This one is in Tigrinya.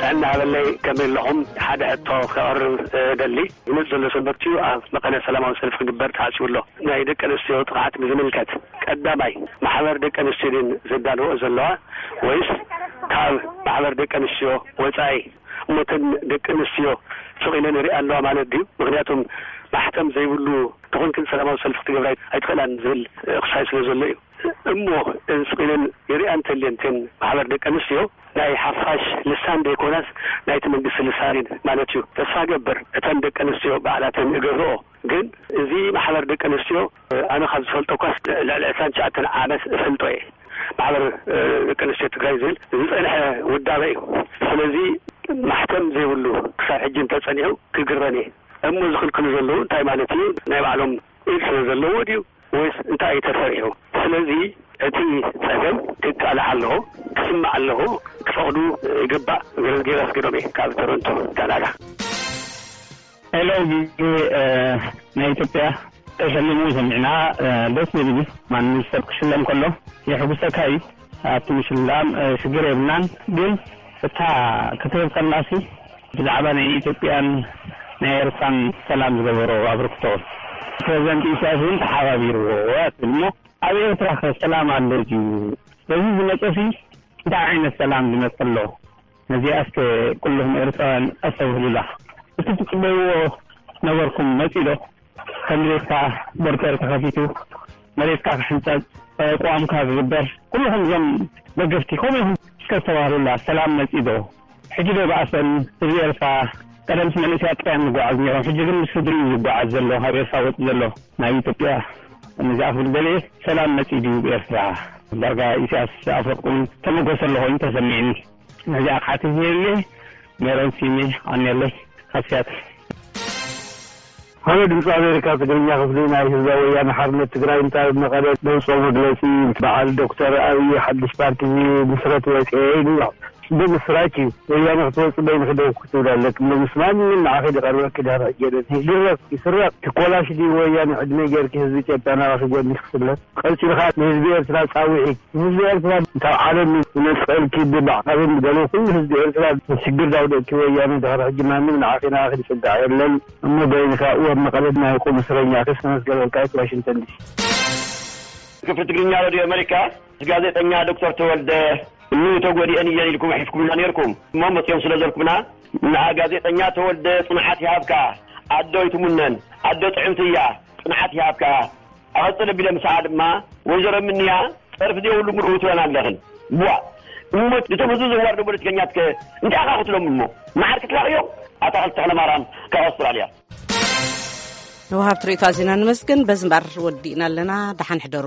ጥዕና ሃበለይ ከመይ ኣለኹም ሓደ ሕቶ ከቅርብ እደሊ ዝመጽእ ዘሎ ሰንበት እዩ ኣብ መቀለ ሰላማዊ ሰልፊ ክግበር ተሓሲቡ ኣሎ ናይ ደቂ ኣንስትዮ ጥቅዓት ብዝምልከት ቀዳማይ ማሕበር ደቂ ኣንስትዮ ድየን ዘዳልወኦ ዘለዋ ወይስ ካብ ማሕበር ደቂ ኣንስትዮ ወጻኢ እሞ እተን ደቂ ኣንስትዮ ስቅ ኢለን ይሪኣ ኣለዋ ማለት ድዩ ምክንያቱም ማሕተም ዘይብሉ እንተኮንክን ሰላማዊ ሰልፊ ክትገብራ ኣይትክእላን ዝብል ክሳይ ስለ ዘሎ እዩ። እሞ እዝጽንን ንሪኣ እንተልየን እተን ማሕበር ደቂ ኣንስትዮ ናይ ሓፋሽ ልሳን ደይኮናስ ናይቲ መንግስቲ ልሳን እየን ማለት እዩ ተስፋ እገብር እተን ደቂ ኣንስትዮ ባዕላተን እገብርኦ ግን እዚ ማሕበር ደቂ ኣንስትዮ ኣነ ካብ ዝፈልጦ እኳስ ልዕሊ ዕስራን ትሽዓተን ዓመት እፈልጦ እየ ማሕበር ደቂ ኣንስትዮ ትግራይ ዝብል ዝጸንሐ ውዳበ እዩ ስለዚ ማሕተም ዘይብሉ ክሳብ ሕጂ እንተጸኒሑ ክግረም እየ እሞ ዝኽልክሉ ዘለዉ እንታይ ማለት እዩ ናይ ባዕሎም ኢድ ስለ ዘለዎ ድዩ? ወይስ እንታይ እዩ ተሰሪሑ? ስለዚ እቲ ጸገም ክቃላሕ ኣለዎ፣ ክስማዕ ኣለዎ፣ ክፈቕዱ ይግባእ። ገረዝጊሄር ኣስገዶም እየ ካብ ቶሮንቶ ካናዳ። ሄሎ ቪኦኤ ናይ ኢትዮጵያ ተሸሊሙ ሰሚዕና ደስ ዝብል እዩ ማንም ሰብ ክሽለም ከሎ የሕጉሰካ እዩ። ኣብቲ ምሽላም ሽግር የብልናን ግን እታ ክትህብ ከላሲ ብዛዕባ ናይ ኢትዮጵያን ናይ ኤርትራን ሰላም ዝገበሮ ኣብርክቶ ፕረዚደንት ኢሳያስ እውን ተሓባቢርዎ እያ ትብል እሞ ኣብ ኤርትራ ከ ሰላም ኣሎ ድዩ በዚ ዝመጸሲ እንታይ ዓይነት ሰላም ዝመጸ ኣሎ ነዚኣ እስከ ኩሉኹም ኤርትራውያን ኣስተብህሉላ እቲ ትጽበይዎ ነበርኩም መጺኡ ዶ? ከም ድሌት ከኣ በርተር ተኸፊቱ መሬትካ ክሕንጸጽ ቅዋምካ ክግበር ኩሉኹም እዞም ደገፍቲ ከምኡ ኢኹም እስከ ተስተባህሉላ ሰላም መጺ ዶ ሕጂ ዶ ባእሰን ህዝቢ ኤርትራ ቀደምስ መንእሰያት ጥራይ እዮም ዝጓዓዙ ነይሮም ሕጂ ግን ምስ ስድርኡ እዩ ዝጓዓዝ ዘሎ ካብ ኤርትራ ወጺ ዘሎ ናብ ኢትዮጵያ ነዚኣ ክብል ደልየ ሰላም መጺ ድዩ ኤርትራ ዳርጋ ኢሳያስ ኣፈወርቂ እውን ተመጎሰ ኣሎ ኮይኑ ተሰሚዕኒ ነዚ ኣርሓት እዚ የብለይ ሜሮን ሲሜ ኣንየለይ ካብ ሲያትል። ሃሎ ድምጺ ኣሜሪካ ትግርኛ ክፍሊ ናይ ህዝባዊ ወያነ ሓርነት ትግራይ እንተ ኣብ መቐለ ዘውጽኦ መግለጺ በዓል ዶክተር ኣብዪ ሓድሽ ፓርቲ ዝምስረት ወጽኤ ኢሉ ኣሎ ጽቡቕ ምስራች እዩ ወያነ ክትወጽእ በይንኺ ደው ክትብል ኣለኪ እሞ ምስ ማንም ንዓኺ ድቐርበኪ ድሕሪ ሕጂ የለን ይግረፍ ይስረቕ ክኮላሽ ድዩ ወያነ ዕድመይ ጌርኪ ህዝቢ ኢትዮጵያ ናባኺ ጎኒ ክስለፍ ቀልጢፍካ ንህዝቢ ኤርትራ ጻውዒት ንህዝቢ ኤርትራ ንካብ ዓለም ዝነጸልኪ ብማዕቀብን ብገለን ኩሉ ህዝቢ ኤርትራ ኣብ ሽግር ዳውደቅኪ ወያነ ድሕሪ ሕጂ ማንም ንዓኺ ንዓኺ ዝጽጋዕ የለን እሞ በይንኪ ኣብኡ ኣብ መቀለ ናይ ቁም እስረኛኪ ዝተመዝገበልካ'ዩ ዋሽንግተን ዲሲ። ክፍሊ ትግርኛ ረድዮ ኣመሪካ ምስ ጋዜጠኛ ዶክተር ተወልደ እሉ ተጎዲኤን እየን ኢልኩም ሒፍኩምና ኔርኩም እሞ መጽዮም ስለ ዘልኩምና ንኣ ጋዜጠኛ ተወልደ ጽንዓት ይሃብካ ኣዶ ኣይትሙነን ኣዶ ጥዕምቲ እያ ጽንዓት ይሃብካ። ቐፅል ኣቢለ ምስኣ ድማ ወይዘሮ ምንያ ፀርፊ ዘይብሉ ምርኡ ትብለና ኣለኽን ቧእ እሞ እቶም ህዝቢ ዘዋርዱ ፖለቲከኛት ከ እንታይ ኢኻ ክትሎም እሞ መዓር ክትላኽዮም ኣታኽልቲ ተኽለማርያም ካብ ኣውስትራልያ። ንወሃብቲ ርእይቶ ኣዚና ንመስግን። በዚ እምበኣር ወዲእና ኣለና። ደሓን ሕደሩ።